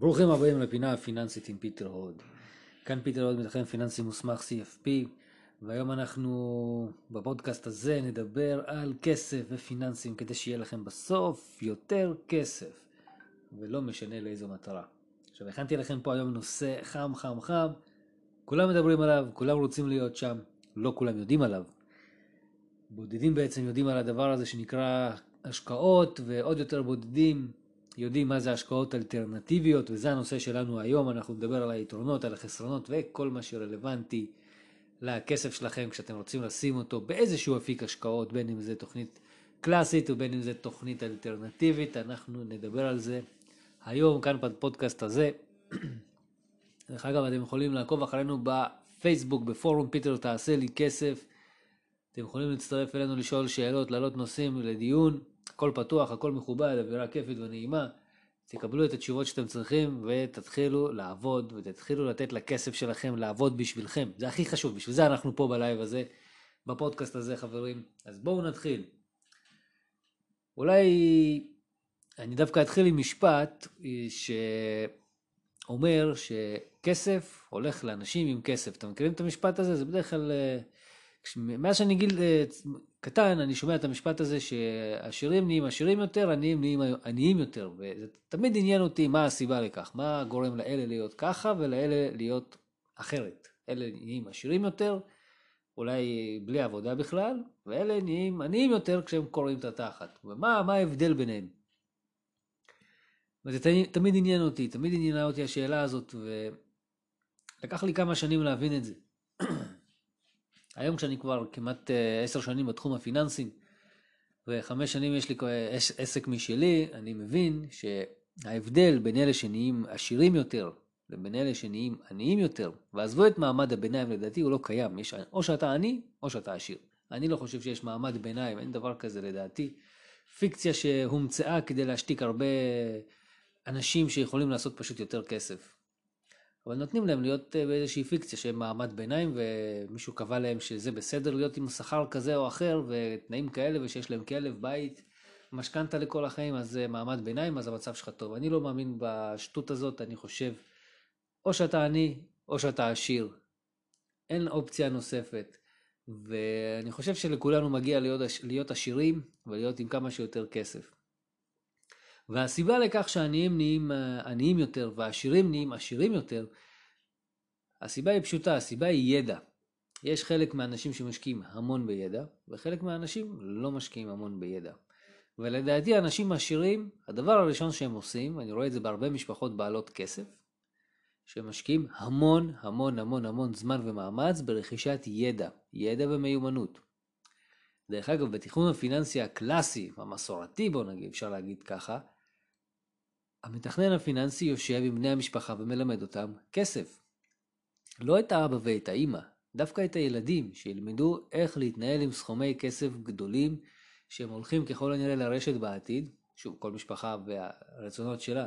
ברוכים הבאים לפינה הפיננסית עם פיטר הוד. כאן פיטר הוד מתכנן פיננסי מוסמך CFP, והיום אנחנו בפודקאסט הזה נדבר על כסף ופיננסים כדי שיהיה לכם בסוף יותר כסף, ולא משנה לאיזו מטרה. עכשיו הכנתי לכם פה היום נושא חם חם חם, כולם מדברים עליו, כולם רוצים להיות שם, לא כולם יודעים עליו. בודדים בעצם יודעים על הדבר הזה שנקרא השקעות, ועוד יותר בודדים יודעים מה זה השקעות אלטרנטיביות, וזה הנושא שלנו היום, אנחנו נדבר על היתרונות, על החסרונות וכל מה שרלוונטי לכסף שלכם כשאתם רוצים לשים אותו באיזשהו אפיק השקעות, בין אם זה תוכנית קלאסית ובין אם זה תוכנית אלטרנטיבית, אנחנו נדבר על זה היום כאן בפודקאסט הזה. דרך אגב, אתם יכולים לעקוב אחרינו בפייסבוק, בפורום פיטר תעשה לי כסף. אתם יכולים להצטרף אלינו לשאול שאלות, להעלות נושאים לדיון. הכל פתוח, הכל מכובד, אווירה כיפית ונעימה. תקבלו את התשובות שאתם צריכים ותתחילו לעבוד ותתחילו לתת לכסף שלכם לעבוד בשבילכם. זה הכי חשוב, בשביל זה אנחנו פה בלייב הזה, בפודקאסט הזה חברים. אז בואו נתחיל. אולי אני דווקא אתחיל עם משפט שאומר שכסף הולך לאנשים עם כסף. אתם מכירים את המשפט הזה? זה בדרך כלל... מאז שאני גיל אה, קטן, אני שומע את המשפט הזה שעשירים נהיים עשירים יותר, עניים נהיים עניים יותר. וזה תמיד עניין אותי מה הסיבה לכך, מה גורם לאלה להיות ככה ולאלה להיות אחרת. אלה נהיים עשירים יותר, אולי בלי עבודה בכלל, ואלה נהיים עניים יותר כשהם קוראים את התחת. ומה ההבדל ביניהם? וזה תמיד עניין אותי, תמיד עניינה אותי השאלה הזאת, ולקח לי כמה שנים להבין את זה. היום כשאני כבר כמעט אה, עשר שנים בתחום הפיננסים, וחמש שנים יש לי עסק משלי, אני מבין שההבדל בין אלה שנהיים עשירים יותר לבין אלה שנהיים עניים יותר, ועזבו את מעמד הביניים, לדעתי הוא לא קיים. יש, או שאתה עני, או שאתה עשיר. אני לא חושב שיש מעמד ביניים, אין דבר כזה לדעתי. פיקציה שהומצאה כדי להשתיק הרבה אנשים שיכולים לעשות פשוט יותר כסף. אבל נותנים להם להיות אה, באיזושהי פיקציה שהם מעמד ביניים ומישהו קבע להם שזה בסדר להיות עם שכר כזה או אחר ותנאים כאלה ושיש להם כלב, בית, משכנתה לכל החיים, אז זה מעמד ביניים, אז המצב שלך טוב. אני לא מאמין בשטות הזאת, אני חושב, או שאתה עני או שאתה עשיר. אין אופציה נוספת. ואני חושב שלכולנו מגיע להיות, להיות עשירים ולהיות עם כמה שיותר כסף. והסיבה לכך שהעניים נהיים אה, עניים יותר והעשירים נהיים עשירים יותר, הסיבה היא פשוטה, הסיבה היא ידע. יש חלק מהאנשים שמשקיעים המון בידע, וחלק מהאנשים לא משקיעים המון בידע. ולדעתי אנשים עשירים, הדבר הראשון שהם עושים, אני רואה את זה בהרבה משפחות בעלות כסף, שהם משקיעים המון המון המון המון זמן ומאמץ ברכישת ידע, ידע ומיומנות. דרך אגב, בתכנון הפיננסי הקלאסי, המסורתי בוא נגיד, אפשר להגיד ככה, המתכנן הפיננסי יושב עם בני המשפחה ומלמד אותם כסף. לא את האבא ואת האימא, דווקא את הילדים, שילמדו איך להתנהל עם סכומי כסף גדולים שהם הולכים ככל הנראה לרשת בעתיד, שוב, כל משפחה והרצונות שלה,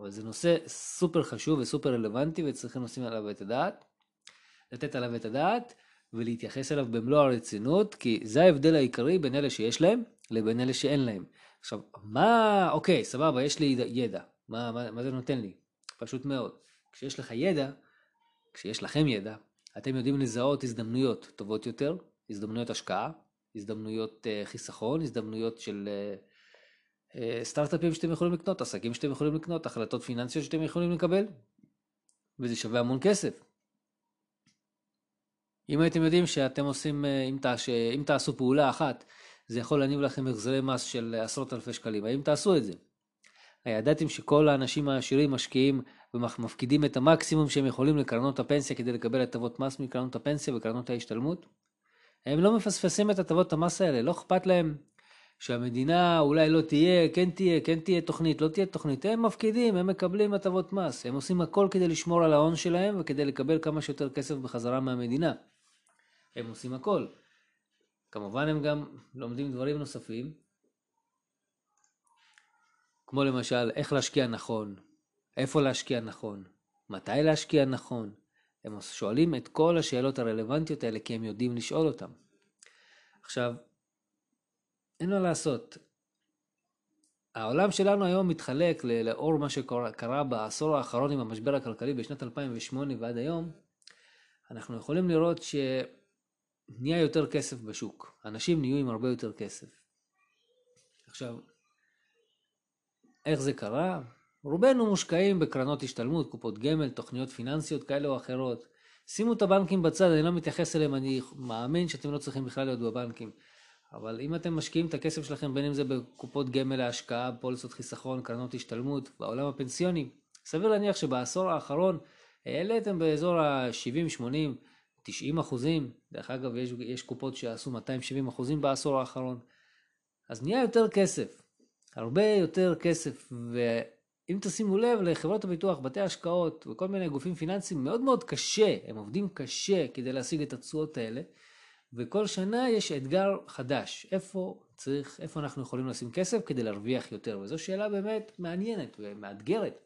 אבל זה נושא סופר חשוב וסופר רלוונטי וצריכים לשים עליו את הדעת, לתת עליו את הדעת ולהתייחס אליו במלוא הרצינות, כי זה ההבדל העיקרי בין אלה שיש להם לבין אלה שאין להם. עכשיו, מה, אוקיי, סבבה, יש לי ידע. מה, מה, מה זה נותן לי? פשוט מאוד. כשיש לך ידע, כשיש לכם ידע, אתם יודעים לזהות הזדמנויות טובות יותר, הזדמנויות השקעה, הזדמנויות uh, חיסכון, הזדמנויות של uh, uh, סטארט-אפים שאתם יכולים לקנות, עסקים שאתם יכולים לקנות, החלטות פיננסיות שאתם יכולים לקבל, וזה שווה המון כסף. אם הייתם יודעים שאתם עושים, אם, תעש, אם תעשו פעולה אחת, זה יכול להניב לכם החזרי מס של עשרות אלפי שקלים, האם תעשו את זה? הידעתם שכל האנשים העשירים משקיעים ומפקידים את המקסימום שהם יכולים לקרנות הפנסיה כדי לקבל הטבות מס מקרנות הפנסיה וקרנות ההשתלמות? הם לא מפספסים את הטבות המס האלה, לא אכפת להם שהמדינה אולי לא תהיה, כן תהיה, כן תהיה תוכנית, לא תהיה תוכנית. הם מפקידים, הם מקבלים הטבות מס. הם עושים הכל כדי לשמור על ההון שלהם וכדי לקבל כמה שיותר כסף בחזרה מהמדינה. הם עושים הכל. כמובן הם גם לומדים דברים נוספים, כמו למשל איך להשקיע נכון, איפה להשקיע נכון, מתי להשקיע נכון. הם שואלים את כל השאלות הרלוונטיות האלה כי הם יודעים לשאול אותם. עכשיו, אין מה לעשות. העולם שלנו היום מתחלק לאור מה שקרה בעשור האחרון עם המשבר הכלכלי בשנת 2008 ועד היום, אנחנו יכולים לראות שנהיה יותר כסף בשוק. אנשים נהיו עם הרבה יותר כסף. עכשיו, איך זה קרה? רובנו מושקעים בקרנות השתלמות, קופות גמל, תוכניות פיננסיות כאלה או אחרות. שימו את הבנקים בצד, אני לא מתייחס אליהם, אני מאמין שאתם לא צריכים בכלל להיות בבנקים. אבל אם אתם משקיעים את הכסף שלכם, בין אם זה בקופות גמל להשקעה, פוליסות חיסכון, קרנות השתלמות, בעולם הפנסיוני, סביר להניח שבעשור האחרון העליתם באזור ה-70, 80, 90 אחוזים. דרך אגב, יש, יש קופות שעשו 270 אחוזים בעשור האחרון. אז נהיה יותר כסף, הרבה יותר כסף, ואם תשימו לב לחברות הביטוח, בתי השקעות וכל מיני גופים פיננסיים, מאוד מאוד קשה, הם עובדים קשה כדי להשיג את התשואות האלה. וכל שנה יש אתגר חדש, איפה צריך, איפה אנחנו יכולים לשים כסף כדי להרוויח יותר, וזו שאלה באמת מעניינת ומאתגרת.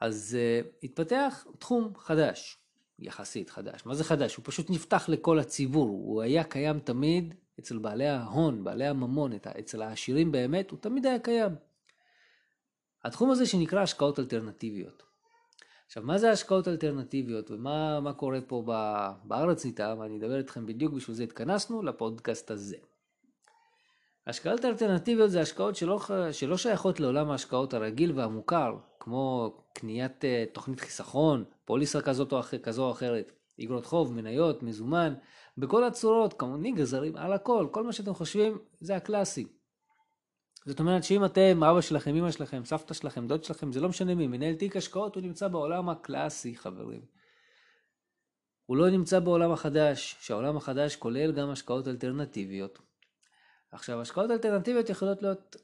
אז uh, התפתח תחום חדש, יחסית חדש. מה זה חדש? הוא פשוט נפתח לכל הציבור, הוא היה קיים תמיד אצל בעלי ההון, בעלי הממון, אצל העשירים באמת, הוא תמיד היה קיים. התחום הזה שנקרא השקעות אלטרנטיביות. עכשיו, מה זה השקעות אלטרנטיביות ומה קורה פה בארץ איתם? אני אדבר איתכם בדיוק בשביל זה התכנסנו לפודקאסט הזה. השקעות אלטרנטיביות זה השקעות שלא, שלא שייכות לעולם ההשקעות הרגיל והמוכר, כמו קניית uh, תוכנית חיסכון, פוליסה כזאת או, אחר, כזו או אחרת, אגרות חוב, מניות, מזומן, בכל הצורות, כמוני גזרים, על הכל, כל מה שאתם חושבים זה הקלאסי. זאת אומרת שאם אתם, אבא שלכם, אמא שלכם, סבתא שלכם, דוד שלכם, זה לא משנה מי, מנהל תיק השקעות, הוא נמצא בעולם הקלאסי, חברים. הוא לא נמצא בעולם החדש, שהעולם החדש כולל גם השקעות אלטרנטיביות. עכשיו, השקעות אלטרנטיביות יכולות להיות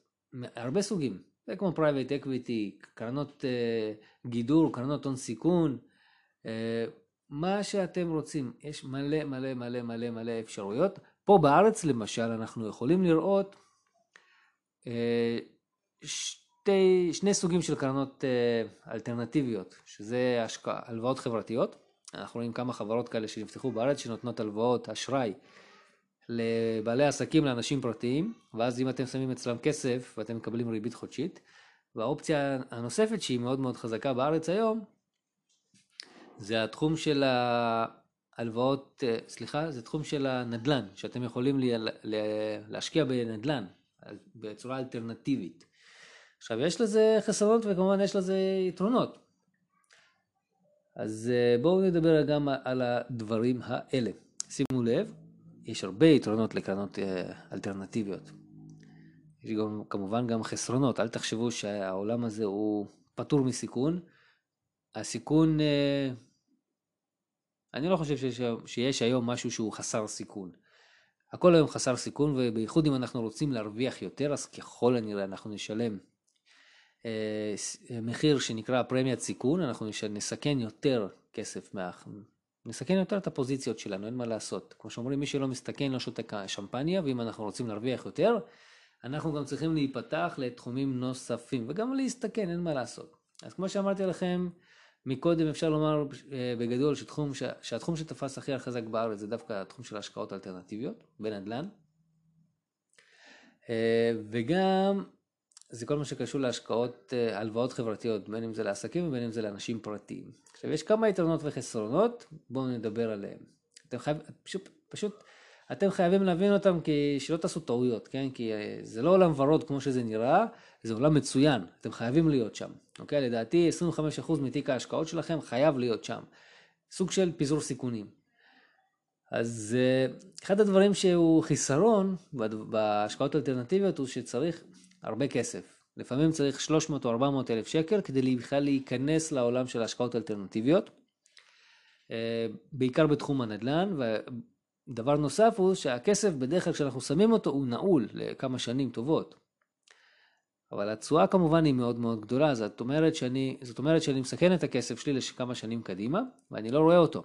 הרבה סוגים. זה כמו private equity, קרנות אה, גידור, קרנות הון סיכון, אה, מה שאתם רוצים. יש מלא מלא מלא מלא מלא אפשרויות. פה בארץ למשל אנחנו יכולים לראות אה, שתי, שני סוגים של קרנות אה, אלטרנטיביות, שזה השקע, הלוואות חברתיות. אנחנו רואים כמה חברות כאלה שנפתחו בארץ שנותנות הלוואות אשראי לבעלי עסקים, לאנשים פרטיים, ואז אם אתם שמים אצלם כסף ואתם מקבלים ריבית חודשית. והאופציה הנוספת שהיא מאוד מאוד חזקה בארץ היום, זה התחום של ההלוואות, סליחה, זה תחום של הנדל"ן, שאתם יכולים להשקיע בנדל"ן, בצורה אלטרנטיבית. עכשיו יש לזה חסרונות וכמובן יש לזה יתרונות. אז אה, בואו נדבר גם על הדברים האלה. שימו לב, יש הרבה יתרונות לקרנות אה, אלטרנטיביות. יש גם, כמובן גם חסרונות, אל תחשבו שהעולם הזה הוא פטור מסיכון. הסיכון, אה, אני לא חושב שיש, שיש היום משהו שהוא חסר סיכון. הכל היום חסר סיכון, ובייחוד אם אנחנו רוצים להרוויח יותר, אז ככל הנראה אנחנו נשלם אה, מחיר שנקרא פרמיית סיכון, אנחנו נסכן יותר כסף, מה... נסכן יותר את הפוזיציות שלנו, אין מה לעשות. כמו שאומרים, מי שלא מסתכן לא שותה שמפניה, ואם אנחנו רוצים להרוויח יותר, אנחנו גם צריכים להיפתח לתחומים נוספים, וגם להסתכן, אין מה לעשות. אז כמו שאמרתי לכם, מקודם אפשר לומר אה, בגדול שתחום, שהתחום שתפס הכי חזק בארץ זה דווקא התחום של השקעות אלטרנטיביות בנדל"ן. אה, וגם זה כל מה שקשור להשקעות, אה, הלוואות חברתיות, בין אם זה לעסקים ובין אם זה לאנשים פרטיים. עכשיו יש כמה יתרונות וחסרונות, בואו נדבר עליהם. אתם חייבים, פשוט, פשוט אתם חייבים להבין אותם כי שלא תעשו טעויות, כן? כי זה לא עולם ורוד כמו שזה נראה, זה עולם מצוין, אתם חייבים להיות שם. אוקיי? לדעתי 25% מתיק ההשקעות שלכם חייב להיות שם. סוג של פיזור סיכונים. אז אה, אחד הדברים שהוא חיסרון בהשקעות אלטרנטיביות הוא שצריך הרבה כסף. לפעמים צריך 300 או 400 אלף שקל כדי בכלל להיכנס לעולם של השקעות אלטרנטיביות. אה, בעיקר בתחום הנדל"ן, ודבר נוסף הוא שהכסף בדרך כלל כשאנחנו שמים אותו הוא נעול לכמה שנים טובות. אבל התשואה כמובן היא מאוד מאוד גדולה, זאת אומרת שאני, זאת אומרת שאני מסכן את הכסף שלי לכמה שנים קדימה, ואני לא רואה אותו.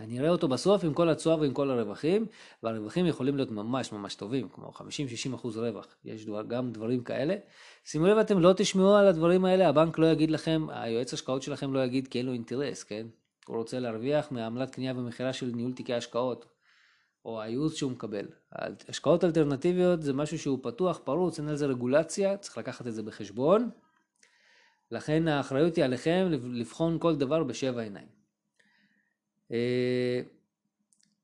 אני אראה אותו בסוף עם כל התשואה ועם כל הרווחים, והרווחים יכולים להיות ממש ממש טובים, כמו 50-60 אחוז רווח, יש גם דברים כאלה. שימו לב, אתם לא תשמעו על הדברים האלה, הבנק לא יגיד לכם, היועץ השקעות שלכם לא יגיד כי אין לו אינטרס, כן? הוא רוצה להרוויח מעמלת קנייה ומכירה של ניהול תיקי השקעות. או הייעוץ שהוא מקבל. השקעות אלטרנטיביות זה משהו שהוא פתוח, פרוץ, אין על זה רגולציה, צריך לקחת את זה בחשבון. לכן האחריות היא עליכם לבחון כל דבר בשבע עיניים. אה,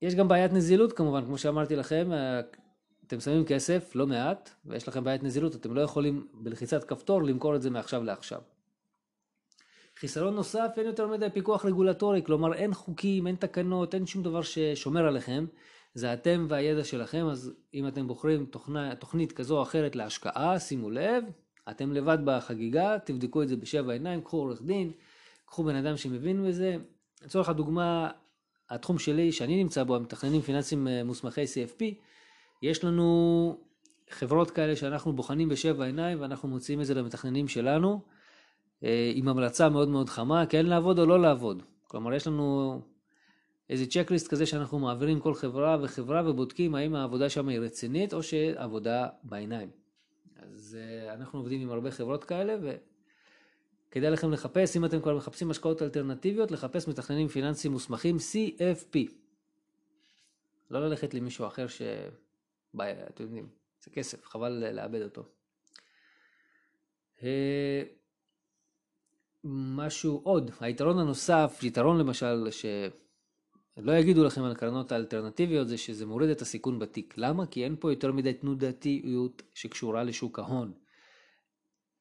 יש גם בעיית נזילות כמובן, כמו שאמרתי לכם, אתם שמים כסף, לא מעט, ויש לכם בעיית נזילות, אתם לא יכולים בלחיצת כפתור למכור את זה מעכשיו לעכשיו. חיסרון נוסף, אין יותר מדי פיקוח רגולטורי, כלומר אין חוקים, אין תקנות, אין שום דבר ששומר עליכם, זה אתם והידע שלכם, אז אם אתם בוחרים תוכנה, תוכנית כזו או אחרת להשקעה, שימו לב, אתם לבד בחגיגה, תבדקו את זה בשבע עיניים, קחו עורך דין, קחו בן אדם שמבין בזה. לצורך הדוגמה, התחום שלי, שאני נמצא בו, המתכננים פיננסיים אה, מוסמכי CFP, יש לנו חברות כאלה שאנחנו בוחנים בשבע עיניים ואנחנו מוציאים את זה למתכננים שלנו, אה, עם המלצה מאוד מאוד חמה, כן לעבוד או לא לעבוד. כלומר, יש לנו איזה צ'קליסט כזה שאנחנו מעבירים כל חברה וחברה ובודקים האם העבודה שם היא רצינית או שעבודה בעיניים. אז uh, אנחנו עובדים עם הרבה חברות כאלה וכדאי לכם לחפש, אם אתם כבר מחפשים השקעות אלטרנטיביות, לחפש מתכננים פיננסיים מוסמכים CFP. לא ללכת למישהו אחר ש... אתם יודעים, זה כסף, חבל לאבד אותו. אה, משהו עוד, היתרון הנוסף, יתרון למשל, שלא יגידו לכם על קרנות האלטרנטיביות, זה שזה מוריד את הסיכון בתיק. למה? כי אין פה יותר מדי תנודתיות שקשורה לשוק ההון.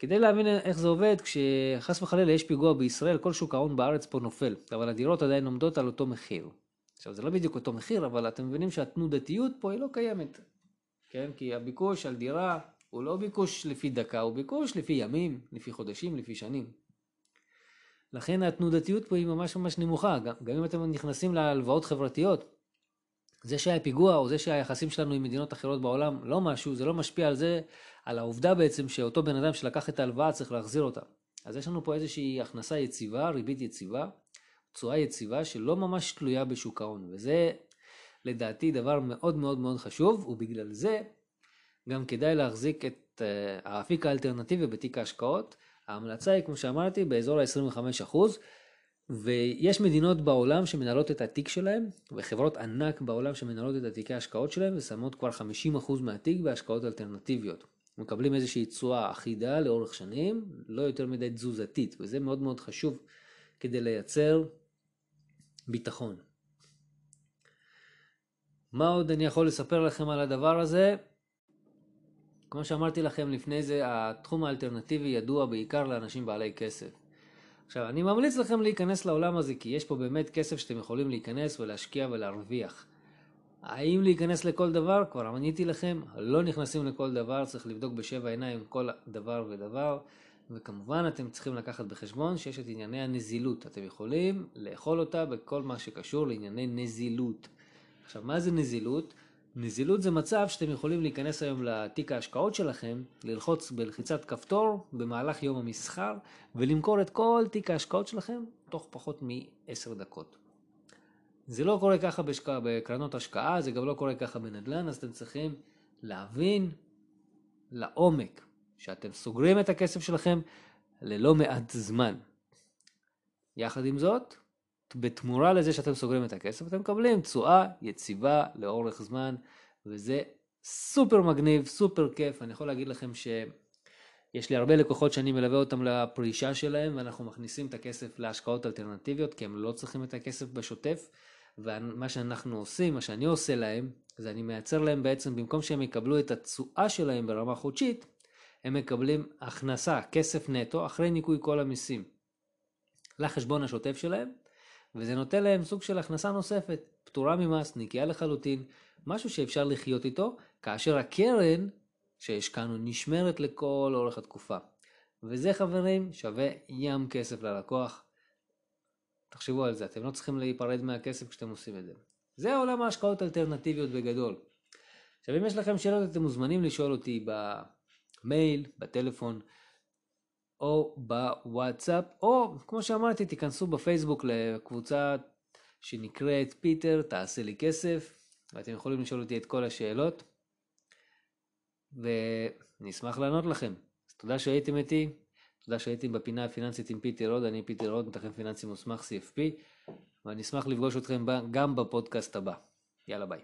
כדי להבין איך זה עובד, כשחס וחלילה יש פיגוע בישראל, כל שוק ההון בארץ פה נופל, אבל הדירות עדיין עומדות על אותו מחיר. עכשיו, זה לא בדיוק אותו מחיר, אבל אתם מבינים שהתנודתיות פה היא לא קיימת. כן? כי הביקוש על דירה הוא לא ביקוש לפי דקה, הוא ביקוש לפי ימים, לפי חודשים, לפי שנים. לכן התנודתיות פה היא ממש ממש נמוכה, גם, גם אם אתם נכנסים להלוואות חברתיות, זה שהיה פיגוע או זה שהיחסים שלנו עם מדינות אחרות בעולם לא משהו, זה לא משפיע על זה, על העובדה בעצם שאותו בן אדם שלקח את ההלוואה צריך להחזיר אותה. אז יש לנו פה איזושהי הכנסה יציבה, ריבית יציבה, תשואה יציבה שלא ממש תלויה בשוק ההון, וזה לדעתי דבר מאוד מאוד מאוד חשוב, ובגלל זה גם כדאי להחזיק את אה, האפיק האלטרנטיבי בתיק ההשקעות. ההמלצה היא, כמו שאמרתי, באזור ה-25%, ויש מדינות בעולם שמנהלות את התיק שלהם, וחברות ענק בעולם שמנהלות את התיקי ההשקעות שלהם, ושמות כבר 50% מהתיק בהשקעות אלטרנטיביות. מקבלים איזושהי תשואה אחידה לאורך שנים, לא יותר מדי תזוזתית, וזה מאוד מאוד חשוב כדי לייצר ביטחון. מה עוד אני יכול לספר לכם על הדבר הזה? כמו שאמרתי לכם לפני זה, התחום האלטרנטיבי ידוע בעיקר לאנשים בעלי כסף. עכשיו, אני ממליץ לכם להיכנס לעולם הזה, כי יש פה באמת כסף שאתם יכולים להיכנס ולהשקיע ולהרוויח. האם להיכנס לכל דבר? כבר עניתי לכם, לא נכנסים לכל דבר, צריך לבדוק בשבע עיניים כל דבר ודבר, וכמובן אתם צריכים לקחת בחשבון שיש את ענייני הנזילות. אתם יכולים לאכול אותה בכל מה שקשור לענייני נזילות. עכשיו, מה זה נזילות? נזילות זה מצב שאתם יכולים להיכנס היום לתיק ההשקעות שלכם, ללחוץ בלחיצת כפתור במהלך יום המסחר ולמכור את כל תיק ההשקעות שלכם תוך פחות מ-10 דקות. זה לא קורה ככה בשק... בקרנות השקעה, זה גם לא קורה ככה בנדל"ן, אז אתם צריכים להבין לעומק שאתם סוגרים את הכסף שלכם ללא מעט זמן. יחד עם זאת, בתמורה לזה שאתם סוגרים את הכסף, אתם מקבלים תשואה יציבה לאורך זמן, וזה סופר מגניב, סופר כיף. אני יכול להגיד לכם שיש לי הרבה לקוחות שאני מלווה אותם לפרישה שלהם, ואנחנו מכניסים את הכסף להשקעות אלטרנטיביות, כי הם לא צריכים את הכסף בשוטף. ומה שאנחנו עושים, מה שאני עושה להם, זה אני מייצר להם בעצם, במקום שהם יקבלו את התשואה שלהם ברמה חודשית, הם מקבלים הכנסה, כסף נטו, אחרי ניכוי כל המיסים, לחשבון השוטף שלהם, וזה נותן להם סוג של הכנסה נוספת, פטורה ממס, נקייה לחלוטין, משהו שאפשר לחיות איתו, כאשר הקרן שהשקענו נשמרת לכל אורך התקופה. וזה חברים שווה ים כסף ללקוח. תחשבו על זה, אתם לא צריכים להיפרד מהכסף כשאתם עושים את זה. זה עולם ההשקעות האלטרנטיביות בגדול. עכשיו אם יש לכם שאלות אתם מוזמנים לשאול אותי במייל, בטלפון. או בוואטסאפ, או כמו שאמרתי, תיכנסו בפייסבוק לקבוצה שנקראת פיטר, תעשה לי כסף, ואתם יכולים לשאול אותי את כל השאלות, ואני אשמח לענות לכם. אז תודה שהייתם איתי, תודה שהייתם בפינה הפיננסית עם פיטר הוד, אני פיטר הוד, מתכנן פיננסי מוסמך CFP, ואני אשמח לפגוש אתכם גם בפודקאסט הבא. יאללה ביי.